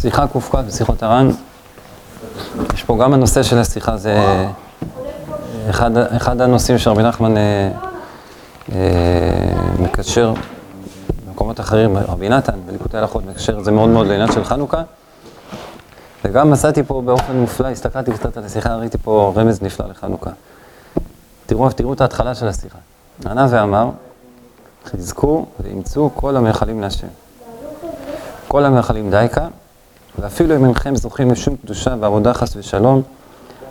שיחה קכ בשיחות הר"ן, יש פה גם הנושא של השיחה, זה אחד, אחד הנושאים שרבי נחמן אה, אה, מקשר במקומות אחרים, רבי נתן בליקוטי הלכות מקשר את זה מאוד מאוד לעניין של חנוכה. וגם מצאתי פה באופן מופלא, הסתכלתי קצת על השיחה, ראיתי פה רמז נפלא לחנוכה. תראו, תראו את ההתחלה של השיחה. ענה ואמר, חזקו ואימצו כל המאכלים להשם. כל המאכלים דייקה, ואפילו אם אינכם זוכים לשום קדושה ועבודה חס ושלום,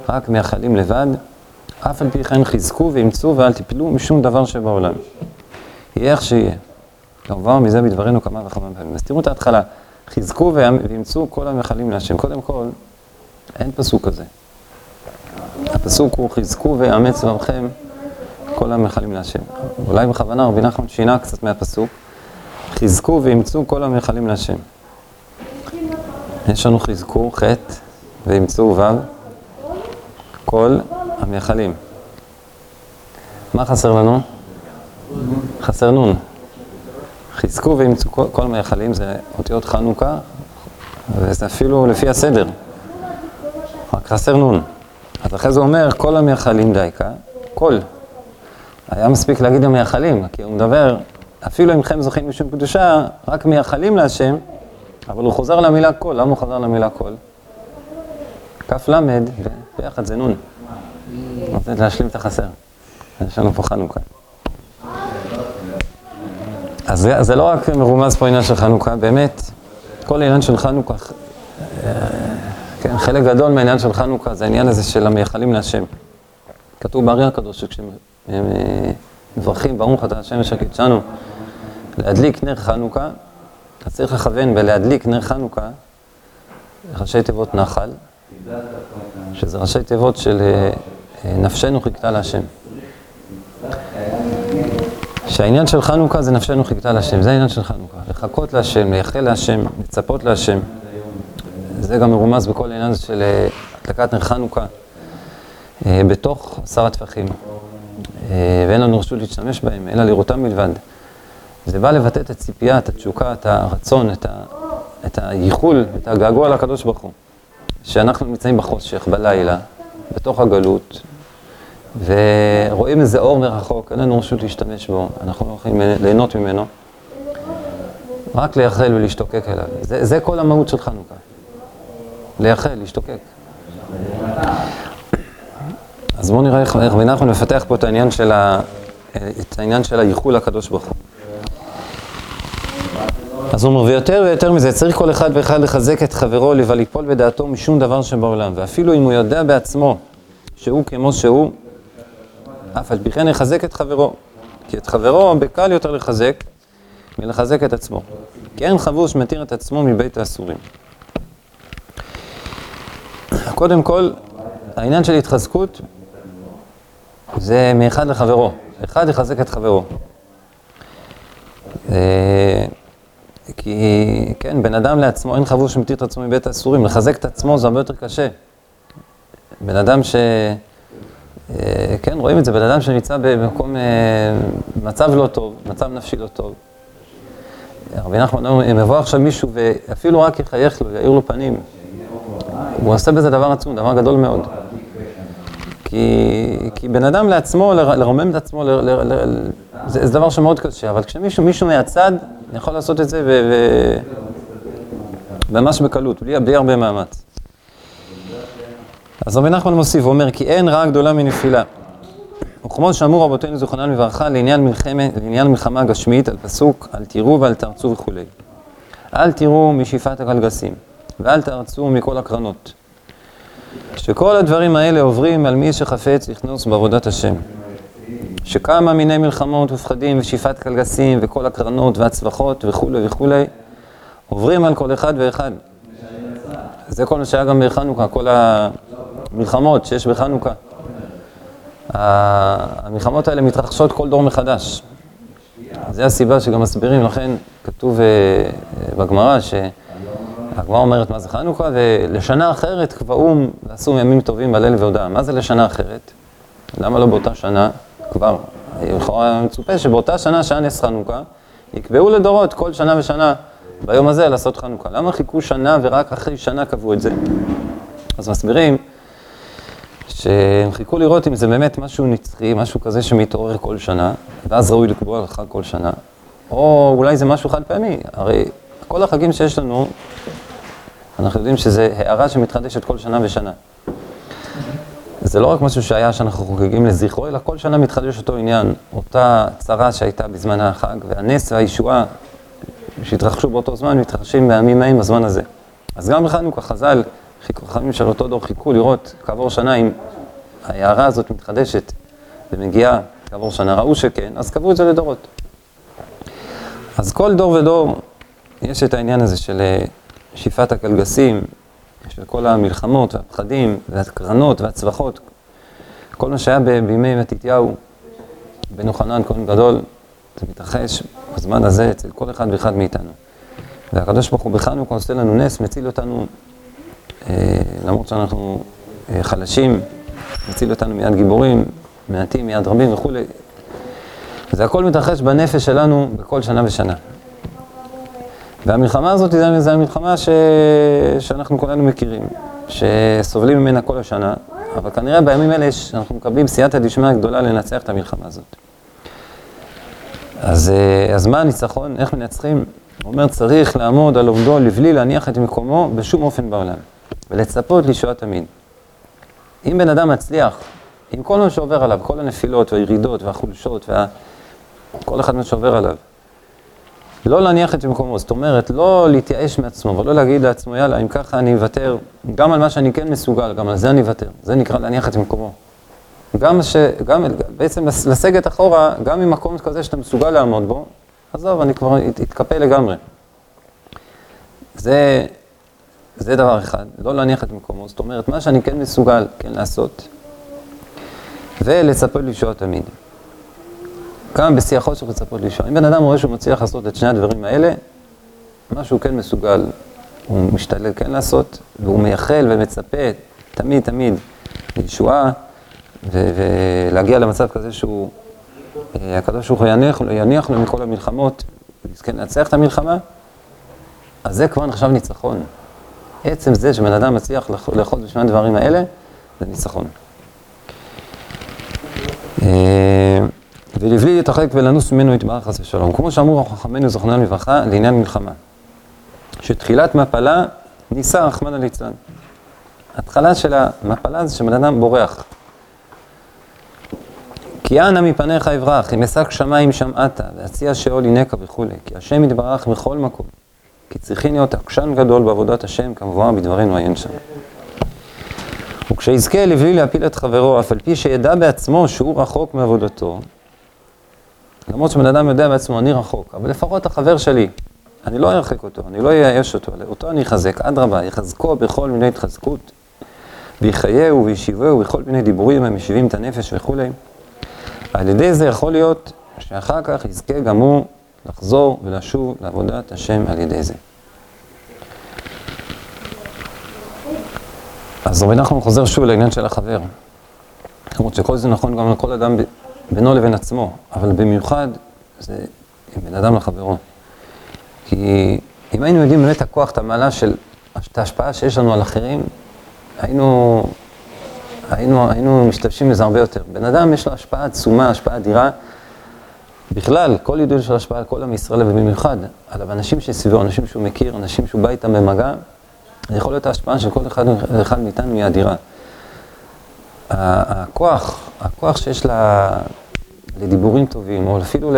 רק מייחלים לבד, אף על פי כן חזקו ואימצו ואל תיפלו משום דבר שבעולם. יהיה איך שיהיה. כמובן מזה בדברינו כמה וכמה פעמים. אז תראו את ההתחלה, חזקו ואימצו כל המאכלים להשם. קודם כל, אין פסוק כזה. הפסוק הוא חזקו ויאמץ לבבכם כל המאכלים להשם. אולי בכוונה רבי נחמן שינה קצת מהפסוק, חזקו ואימצו כל המאכלים להשם. יש לנו חזקו, ח' ואימצו ו', כל המאכלים. מה חסר לנו? חסר נון. חזקו ואימצו כל, המאכלים, זה אותיות חנוכה, וזה אפילו לפי הסדר. רק חסר נון. אז אחרי זה אומר, כל המאכלים דייקה, כל. היה מספיק להגיד המאכלים, כי הוא מדבר, אפילו אם זוכים משום קדושה, רק מייחלים להשם, אבל הוא חוזר למילה כל. למה הוא חוזר למילה כל? למד, וביחד זה נון. רוצה להשלים את החסר. יש לנו פה חנוכה. אז זה, לא רק מרומז פה עניין של חנוכה, באמת, כל העניין של חנוכה, כן, חלק גדול מהעניין של חנוכה זה העניין הזה של המייחלים להשם. כתוב בארי הקדוש שכשמברכים ברוך אתה השם ושקידשנו להדליק נר חנוכה, אתה צריך לכוון בלהדליק נר חנוכה ראשי תיבות נחל, שזה ראשי תיבות של אה, נפשנו חיכתה להשם. שהעניין של חנוכה זה נפשנו חיכתה להשם, זה העניין של חנוכה. לחכות להשם, לייחל להשם, לצפות להשם. זה גם מרומז בכל העניין של אה, הדלקת נר חנוכה אה, בתוך עשר הטפחים. ואין לנו רשות להשתמש בהם, אלא לראותם בלבד. זה בא לבטא את הציפייה, את התשוקה, את הרצון, את, ה, את הייחול, את הגעגוע לקדוש ברוך הוא. שאנחנו נמצאים בחושך, בלילה, בתוך הגלות, ורואים איזה אור מרחוק, אין לנו רשות להשתמש בו, אנחנו לא יכולים ליהנות ממנו, רק לייחל ולהשתוקק אליו. זה, זה כל המהות של חנוכה. לייחל, להשתוקק. אז בואו נראה איך רבי נחמן מפתח פה את העניין של, ה, את העניין של הייחול לקדוש ברוך הוא. אז הוא אומר, ויותר ויותר מזה, צריך כל אחד ואחד לחזק את חברו, ליפול בדעתו משום דבר שבעולם. ואפילו אם הוא יודע בעצמו שהוא כמו שהוא, אף על פי כן יחזק את חברו. כי את חברו בקל יותר לחזק מלחזק את עצמו. כי אין חבוש מתיר את עצמו מבית האסורים. קודם כל, העניין של התחזקות זה מאחד לחברו. אחד יחזק את חברו. כי כן, בן אדם לעצמו, אין חבוש שמתיר את עצמו מבית האסורים, לחזק את עצמו זה הרבה יותר קשה. בן אדם ש... אה, כן, רואים את זה, בן אדם שנמצא במקום, אה, מצב לא טוב, מצב נפשי לא טוב. רבי נחמן אומר, אם יבוא עכשיו מישהו ואפילו רק יחייך לו, יאיר לו פנים, הוא עושה בזה דבר עצום, דבר גדול מאוד. כי, כי בן אדם לעצמו, לרומם את עצמו, ל, ל, ל, זה, זה דבר שמאוד קשה, אבל כשמישהו מישהו מהצד יכול לעשות את זה ו, ו, ממש בקלות, בלי, בלי הרבה מאמץ. אז רבי נחמן מוסיף, הוא אומר, כי אין רעה גדולה מנפילה. וכמו שאמרו רבותינו זכרונן לברכה לעניין, לעניין מלחמה גשמית, על פסוק, אל תראו ואל תרצו וכולי. אל תראו משאיפת הקלגסים, ואל תרצו מכל הקרנות. שכל הדברים האלה עוברים על מי שחפץ לכנוס בעבודת השם. שכמה מיני מלחמות ופחדים ושאיפת קלגסים וכל הקרנות והצווחות וכולי וכולי עוברים על כל אחד ואחד. זה כל מה שהיה גם בחנוכה, כל המלחמות שיש בחנוכה. המלחמות האלה מתרחשות כל דור מחדש. זו הסיבה שגם מסבירים, לכן כתוב אה, בגמרא ש... הגמרא אומרת מה זה חנוכה, ולשנה אחרת קבעו ועשו ימים טובים בליל והודעה. מה זה לשנה אחרת? למה לא באותה שנה? כבר, לכאורה מצופה שבאותה שנה שהיה נס חנוכה, יקבעו לדורות כל שנה ושנה ביום הזה לעשות חנוכה. למה חיכו שנה ורק אחרי שנה קבעו את זה? אז מסבירים שהם חיכו לראות אם זה באמת משהו נצחי, משהו כזה שמתעורר כל שנה, ואז ראוי לקבוע לך כל שנה, או אולי זה משהו חד פעמי. הרי כל החגים שיש לנו, אנחנו יודעים שזה הערה שמתחדשת כל שנה ושנה. זה לא רק משהו שהיה שאנחנו חוגגים לזכרו, אלא כל שנה מתחדש אותו עניין, אותה צרה שהייתה בזמן החג, והנס והישועה שהתרחשו באותו זמן, מתרחשים בימים ההם בזמן הזה. אז גם בחנוכה חז"ל, חכמים של אותו דור חיכו לראות כעבור שנה אם ההערה הזאת מתחדשת ומגיעה כעבור שנה, ראו שכן, אז קבעו את זה לדורות. אז כל דור ודור יש את העניין הזה של אה, שאיפת הקלגסים, של כל המלחמות והפחדים והקרנות והצווחות, כל מה שהיה בימי מתתיהו, בן יוחנן, כהן גדול, זה מתרחש בזמן הזה אצל כל אחד ואחד מאיתנו. והקדוש ברוך הוא בחנוכה עושה לנו נס, מציל אותנו, אה, למרות שאנחנו אה, חלשים, מציל אותנו מיד גיבורים, מעטים מיד רבים וכולי. זה הכל מתרחש בנפש שלנו בכל שנה ושנה. והמלחמה הזאת זו המלחמה. שאנחנו כולנו מכירים, שסובלים ממנה כל השנה, אבל כנראה בימים אלה אנחנו מקבלים סייעתא דשמיא גדולה לנצח את המלחמה הזאת. אז, אה, אז מה הניצחון? איך מנצחים? הוא אומר, צריך לעמוד על עובדו לבלי להניח את מקומו בשום אופן בעולם, ולצפות לישועה תמיד. אם בן אדם מצליח, עם כל מה שעובר עליו, כל הנפילות והירידות והחולשות, וה... כל אחד מה שעובר עליו, לא להניח את מקומו, זאת אומרת, לא להתייאש מעצמו, ולא להגיד לעצמו, יאללה, אם ככה אני אוותר, גם על מה שאני כן מסוגל, גם על זה אני אוותר. זה נקרא להניח את מקומו. גם ש... גם, בעצם לסגת אחורה, גם ממקום כזה שאתה מסוגל לעמוד בו, עזוב, אני כבר אתקפל לגמרי. זה, זה דבר אחד, לא להניח את מקומו, זאת אומרת, מה שאני כן מסוגל, כן לעשות, ולצפות לישוע תמיד. גם בשיא החושך לצפות לישוע. אם בן אדם רואה שהוא מצליח לעשות את שני הדברים האלה, מה שהוא כן מסוגל, הוא משתדל כן לעשות, והוא מייחל ומצפה תמיד תמיד לישועה, ולהגיע למצב כזה שהוא, אה, הקדוש ברוך הוא יניח, יניח לו מכל המלחמות, ויזכה לנצח את המלחמה, אז זה כבר נחשב ניצחון. עצם זה שבן אדם מצליח לאחוז בשני הדברים האלה, זה ניצחון. אה, ולבלי להתרחק ולנוס ממנו יתברך חס ושלום. כמו שאמרו חכמינו זכרונם לברכה לעניין מלחמה. שתחילת מפלה ניסה רחמנא ליצלן. התחלה של המפלה זה שבן אדם בורח. כי אנא מפניך אברח, אם אשק שמיים שמעתה, ואציע שאול הינקה וכולי, כי השם יתברך בכל מקום. כי צריכי להיות עקשן גדול בעבודת השם, כמבואר בדברינו עיין שם. וכשיזכה לבלי להפיל את חברו, אף על פי שידע בעצמו שהוא רחוק מעבודתו, למרות שבן אדם יודע בעצמו, אני רחוק, אבל לפחות החבר שלי, אני לא ארחק אותו, אני לא אייאש אותו, אותו אני אחזק, אדרבה, יחזקו בכל מיני התחזקות, ויחייהו וישיבהו בכל מיני דיבורים המשיבים את הנפש וכולי. על ידי זה יכול להיות שאחר כך יזכה גם הוא לחזור ולשוב לעבודת השם על ידי זה. אז רבי נחמן חוזר שוב לעניין של החבר. למרות שכל זה נכון גם לכל אדם בינו לבין עצמו, אבל במיוחד זה עם בן אדם לחברו. כי אם היינו יודעים באמת הכוח, את המעלה של, את ההשפעה שיש לנו על אחרים, היינו, היינו, היינו משתמשים בזה הרבה יותר. בן אדם יש לו השפעה עצומה, השפעה אדירה. בכלל, כל ידוע של השפעה על כל עם ישראל, ובמיוחד על אנשים שסביבו, אנשים שהוא מכיר, אנשים שהוא בא איתם במגע, יכול להיות ההשפעה של כל אחד ואחד מאיתנו היא אדירה. הכוח, הכוח שיש לה, לדיבורים טובים, או אפילו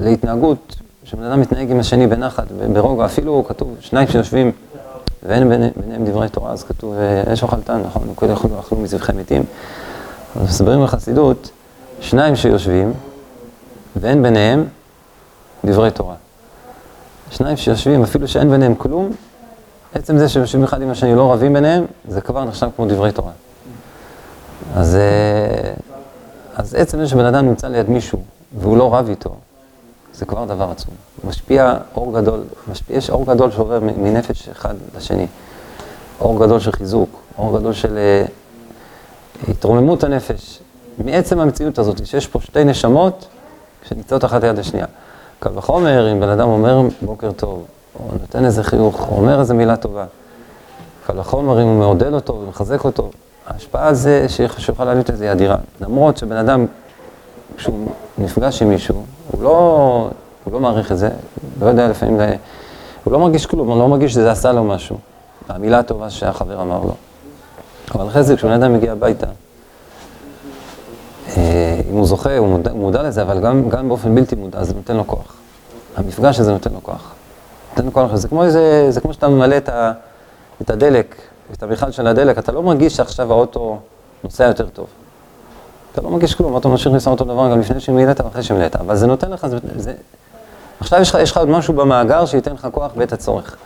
להתנהגות, שבן אדם מתנהג עם השני בנחת, ברוגע, אפילו כתוב שניים שיושבים ואין ביניהם דברי תורה, אז כתוב, יש אוכלתן, נכון? וכאלה יכולו אכלו מזבחי מתים. אז מסבירים בחסידות, שניים שיושבים ואין ביניהם דברי תורה. שניים שיושבים, אפילו שאין ביניהם כלום, עצם זה שיושבים אחד עם השני לא רבים ביניהם, זה כבר נחשב כמו דברי תורה. אז, אה, אז עצם זה שבן אדם נמצא ליד מישהו והוא לא רב איתו, זה כבר דבר עצום. משפיע אור גדול, משפיע, יש אור גדול שעובר מנפש אחד לשני. אור גדול של חיזוק, אור גדול של uh, התרוממות הנפש. מעצם המציאות הזאת, שיש פה שתי נשמות שנמצאות אחת ליד השנייה. קל וחומר, אם בן אדם אומר בוקר טוב, או נותן איזה חיוך, או אומר איזה מילה טובה. קל וחומר אם הוא מעודד אותו ומחזק אותו, ההשפעה זה שיכולה לעלות את זה היא אדירה. למרות שבן אדם, כשהוא נפגש עם מישהו, הוא לא, הוא לא מעריך את זה, לא יודע לפעמים, הוא לא מרגיש כלום, הוא לא מרגיש שזה עשה לו משהו. המילה הטובה שהחבר אמר לו. אבל אחרי זה, כשבן אדם מגיע הביתה, אה, אם הוא זוכה, הוא מודע, הוא מודע לזה, אבל גם, גם באופן בלתי מודע, זה נותן לו כוח. המפגש הזה נותן לו כוח. נותן לו כוח, זה כמו, איזה, זה כמו שאתה ממלא את, ה, את הדלק, את המכל של הדלק, אתה לא מרגיש שעכשיו האוטו נוסע יותר טוב. אתה לא מרגיש כלום, האוטו ממשיך לנסוע אותו דבר גם לפני שמילאת ואחרי שמילאת, אבל זה נותן לך, זה, זה... עכשיו יש לך, יש לך עוד משהו במאגר שייתן לך כוח בעת הצורך.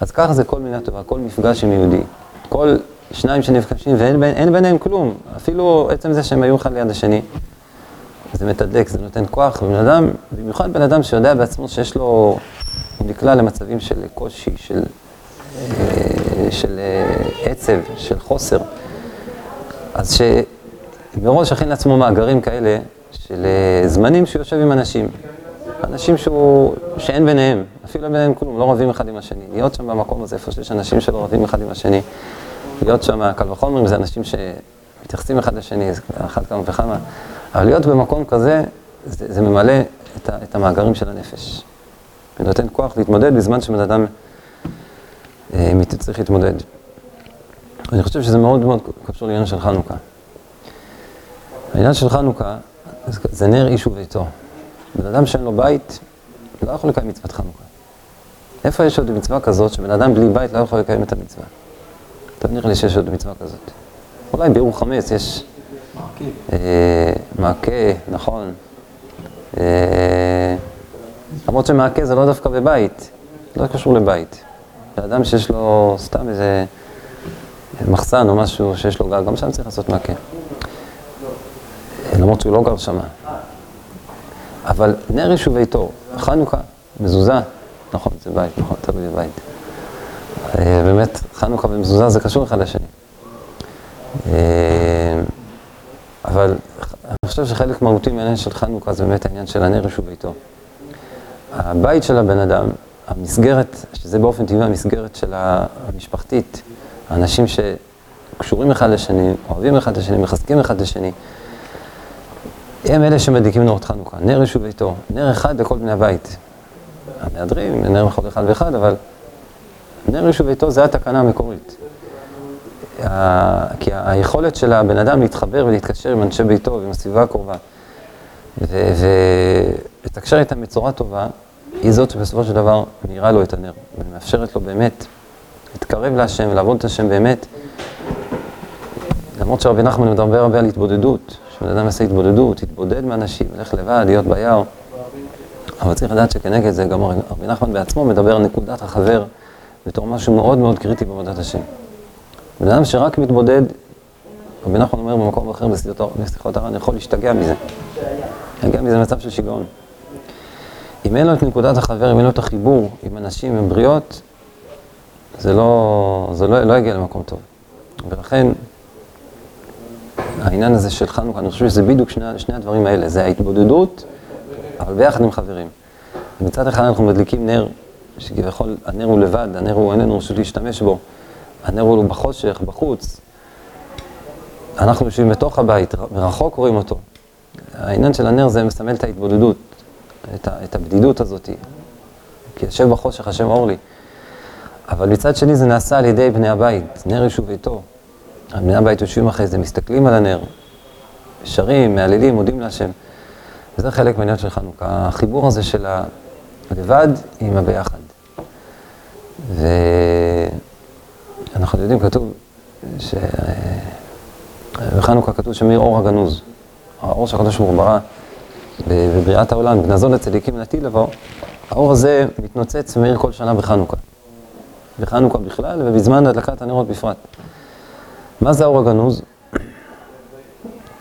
אז ככה זה כל מילה טובה, כל מפגש עם יהודי. כל שניים שנפגשים ואין ביניהם כלום, אפילו עצם זה שהם היו אחד ליד השני. זה מתדלק, זה נותן כוח, ובן אדם, במיוחד בן אדם שיודע בעצמו שיש לו, הוא נקלע למצבים של קושי, של, אה, של אה, עצב, של חוסר. אז שמראש הכין לעצמו מאגרים כאלה של אה, זמנים שהוא יושב עם אנשים. אנשים שהוא, שאין ביניהם, אפילו ביניהם כלום, לא רבים אחד עם השני. להיות שם במקום הזה, איפה שיש אנשים שלא רבים אחד עם השני. להיות שם, קל וחומר, זה אנשים שמתייחסים אחד לשני, אחת כמה וכמה. אבל להיות במקום כזה, זה, זה ממלא את, ה, את המאגרים של הנפש. ונותן כוח להתמודד בזמן שבן אדם צריך להתמודד. אני חושב שזה מאוד מאוד קשור לעניין של חנוכה. העניין של חנוכה זה נר איש וביתו. בן אדם שאין לו בית, לא יכול לקיים מצוות חנוכה. איפה יש עוד מצווה כזאת שבן אדם בלי בית לא יכול לקיים את המצווה? טוב, נראה לי שיש עוד מצווה כזאת. אולי בירור חמץ יש... מעקה, אה, נכון. אה, למרות שמעקה זה לא דווקא בבית, לא קשור לבית. בן אדם שיש לו סתם איזה מחסן או משהו שיש לו גג, גם שם צריך לעשות מעקה. למרות שהוא לא גר שמה. אבל נר איש וביתו, חנוכה, מזוזה, נכון, זה בית, נכון, תלוי בבית. אה, באמת, חנוכה ומזוזה זה קשור אחד לשני. אה, אבל אני חושב שחלק מהותי מהעניין של חנוכה זה באמת העניין של הנר וביתו. הבית של הבן אדם, המסגרת, שזה באופן טבעי המסגרת של המשפחתית, האנשים שקשורים אחד לשני, אוהבים אחד לשני, מחזקים אחד לשני, הם אלה שמדליקים נרות חנוכה, נר איש וביתו, נר אחד לכל בני הבית. המהדרים, נר לכל אחד ואחד, אבל נר איש וביתו זה התקנה המקורית. כי היכולת של הבן אדם להתחבר ולהתקשר עם אנשי ביתו ועם הסביבה הקרובה, ולתקשר איתם בצורה טובה, היא זאת שבסופו של דבר מאירה לו את הנר, ומאפשרת לו באמת להתקרב להשם ולעבוד את השם באמת. למרות שרבי נחמן מדבר הרבה על התבודדות, שבן אדם יעשה התבודדות, יתבודד מאנשים, ילך לבד, להיות ביער. אבל צריך לדעת שכנגד זה גם רבי נחמן בעצמו מדבר על נקודת החבר בתור משהו מאוד מאוד קריטי בעבודת השם. בן אדם שרק מתבודד, רבי נחמן אומר במקום אחר בשיחות הר"ן, יכול להשתגע מזה. להגיע מזה למצב של שיגעון. אם אין לו את נקודת החבר, אם אין לו את החיבור עם אנשים, עם בריאות, זה לא, זה לא, לא יגיע למקום טוב. ולכן, העניין הזה של חנוכה, אני חושב שזה בדיוק שני, שני הדברים האלה, זה ההתבודדות, אבל ביחד עם חברים. מצד אחד אנחנו מדליקים נר, שכביכול הנר הוא לבד, הנר הוא אין לנו רשות להשתמש בו, הנר הוא בחושך, בחוץ. אנחנו יושבים בתוך הבית, מרחוק רואים אותו. העניין של הנר זה מסמל את ההתבודדות, את, ה, את הבדידות הזאת. כי יושב בחושך, השם אור לי. אבל מצד שני זה נעשה על ידי בני הבית, נר ישוב ביתו. בני הבית יושבים אחרי זה, מסתכלים על הנר, שרים, מהללים, מודים להשם. וזה חלק מהעניין של חנוכה, החיבור הזה של הלבד עם הביחד. ואנחנו יודעים, כתוב, שבחנוכה כתוב שמאיר אור הגנוז. האור שהקדוש ברוך הוא ברא בבריאת העולם, גנזון לצדיקים נטיל לבוא, האור הזה מתנוצץ ומאיר כל שנה בחנוכה. בחנוכה בכלל ובזמן הדלקת הנרות בפרט. מה זה האור הגנוז?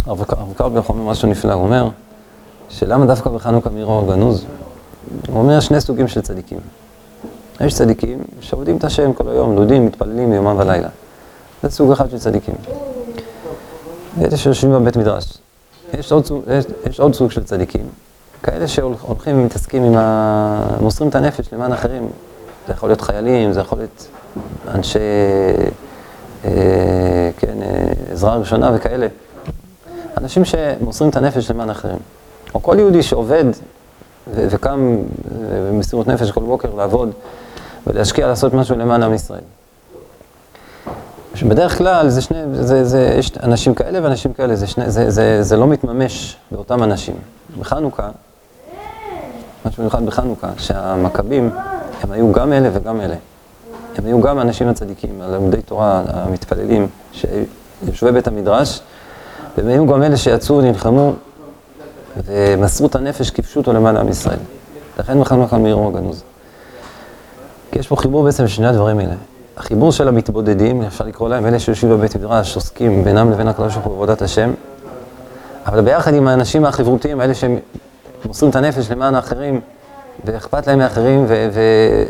הרב קרביך אומר משהו נפלא, הוא אומר שלמה דווקא בחנוכה מאיר אור הגנוז? הוא אומר שני סוגים של צדיקים. יש צדיקים שעובדים את השם כל היום, לודים, מתפללים מיומם ולילה. זה סוג אחד של צדיקים. אלה שיושבים בבית מדרש. יש עוד, יש, יש עוד סוג של צדיקים, כאלה שהולכים ומתעסקים עם ה... מוסרים את הנפש למען אחרים, זה יכול להיות חיילים, זה יכול להיות אנשי, אה, כן, אה, עזרה ראשונה וכאלה. אנשים שמוסרים את הנפש למען אחרים. או כל יהודי שעובד ו- וקם במסירות נפש כל בוקר לעבוד ולהשקיע לעשות משהו למען עם ישראל. בדרך כלל זה שני, זה, זה, יש אנשים כאלה ואנשים כאלה, זה, שני, זה, זה, זה לא מתממש באותם אנשים. בחנוכה, משהו מיוחד בחנוכה, שהמכבים הם היו גם אלה וגם אלה. הם היו גם האנשים הצדיקים, הלמודי תורה, המתפללים, שיושבי בית המדרש, והם היו גם אלה שיצאו, נלחמו ומסרו את הנפש, כיבשו אותו למען עם ישראל. לכן בחנוכה מאירו הגנוז. כי יש פה חיבור בעצם של שני הדברים האלה. החיבור של המתבודדים, אפשר לקרוא להם, אלה שיושבים בבית מדרש, עוסקים בינם לבין הקדוש ברוך הוא בעבודת השם, אבל ביחד עם האנשים החברותיים, האלה שהם מוסרים את הנפש למען האחרים, ואכפת להם מאחרים, ו- ו-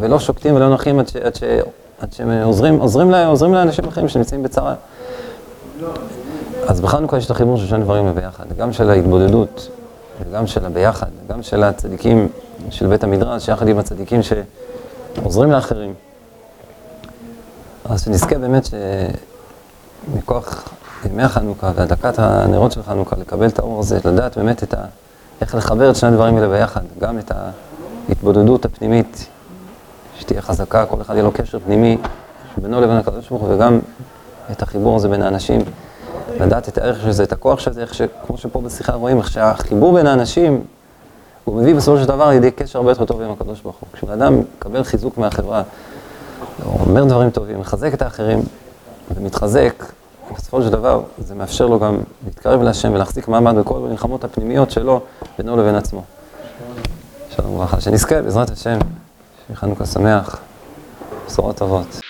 ולא שוקטים ולא נחים עד, ש- עד, ש- עד שהם עוזרים, עוזרים, לה, עוזרים לאנשים אחרים שנמצאים בצרה. אז בחנוכה יש את החיבור של שני דברים ביחד, גם של ההתבודדות, וגם של הביחד, גם של הצדיקים של בית המדרש, יחד עם הצדיקים שעוזרים לאחרים. אז שנזכה באמת שמכוח ימי החנוכה והדלקת הנרות של חנוכה, לקבל את האור הזה, לדעת באמת את ה... איך לחבר את שני הדברים האלה ביחד, גם את ההתבודדות הפנימית, שתהיה חזקה, כל אחד יהיה לו קשר פנימי בינו לבין הקדוש ברוך הוא, וגם את החיבור הזה בין האנשים, לדעת את הערך של זה, את הכוח של זה, איך שכמו שפה בשיחה רואים, איך שהחיבור בין האנשים, הוא מביא בסופו של דבר לידי קשר הרבה יותר טוב עם הקדוש ברוך הוא. כשבן אדם מקבל חיזוק מהחברה, הוא אומר דברים טובים, מחזק את האחרים ומתחזק, בסופו של דבר זה מאפשר לו גם להתקרב להשם ולהחזיק מעמד בכל המלחמות הפנימיות שלו בינו לבין עצמו. שלום וברכה, שנזכה בעזרת השם, שיהיה חנוכה שמח, בשורות טובות.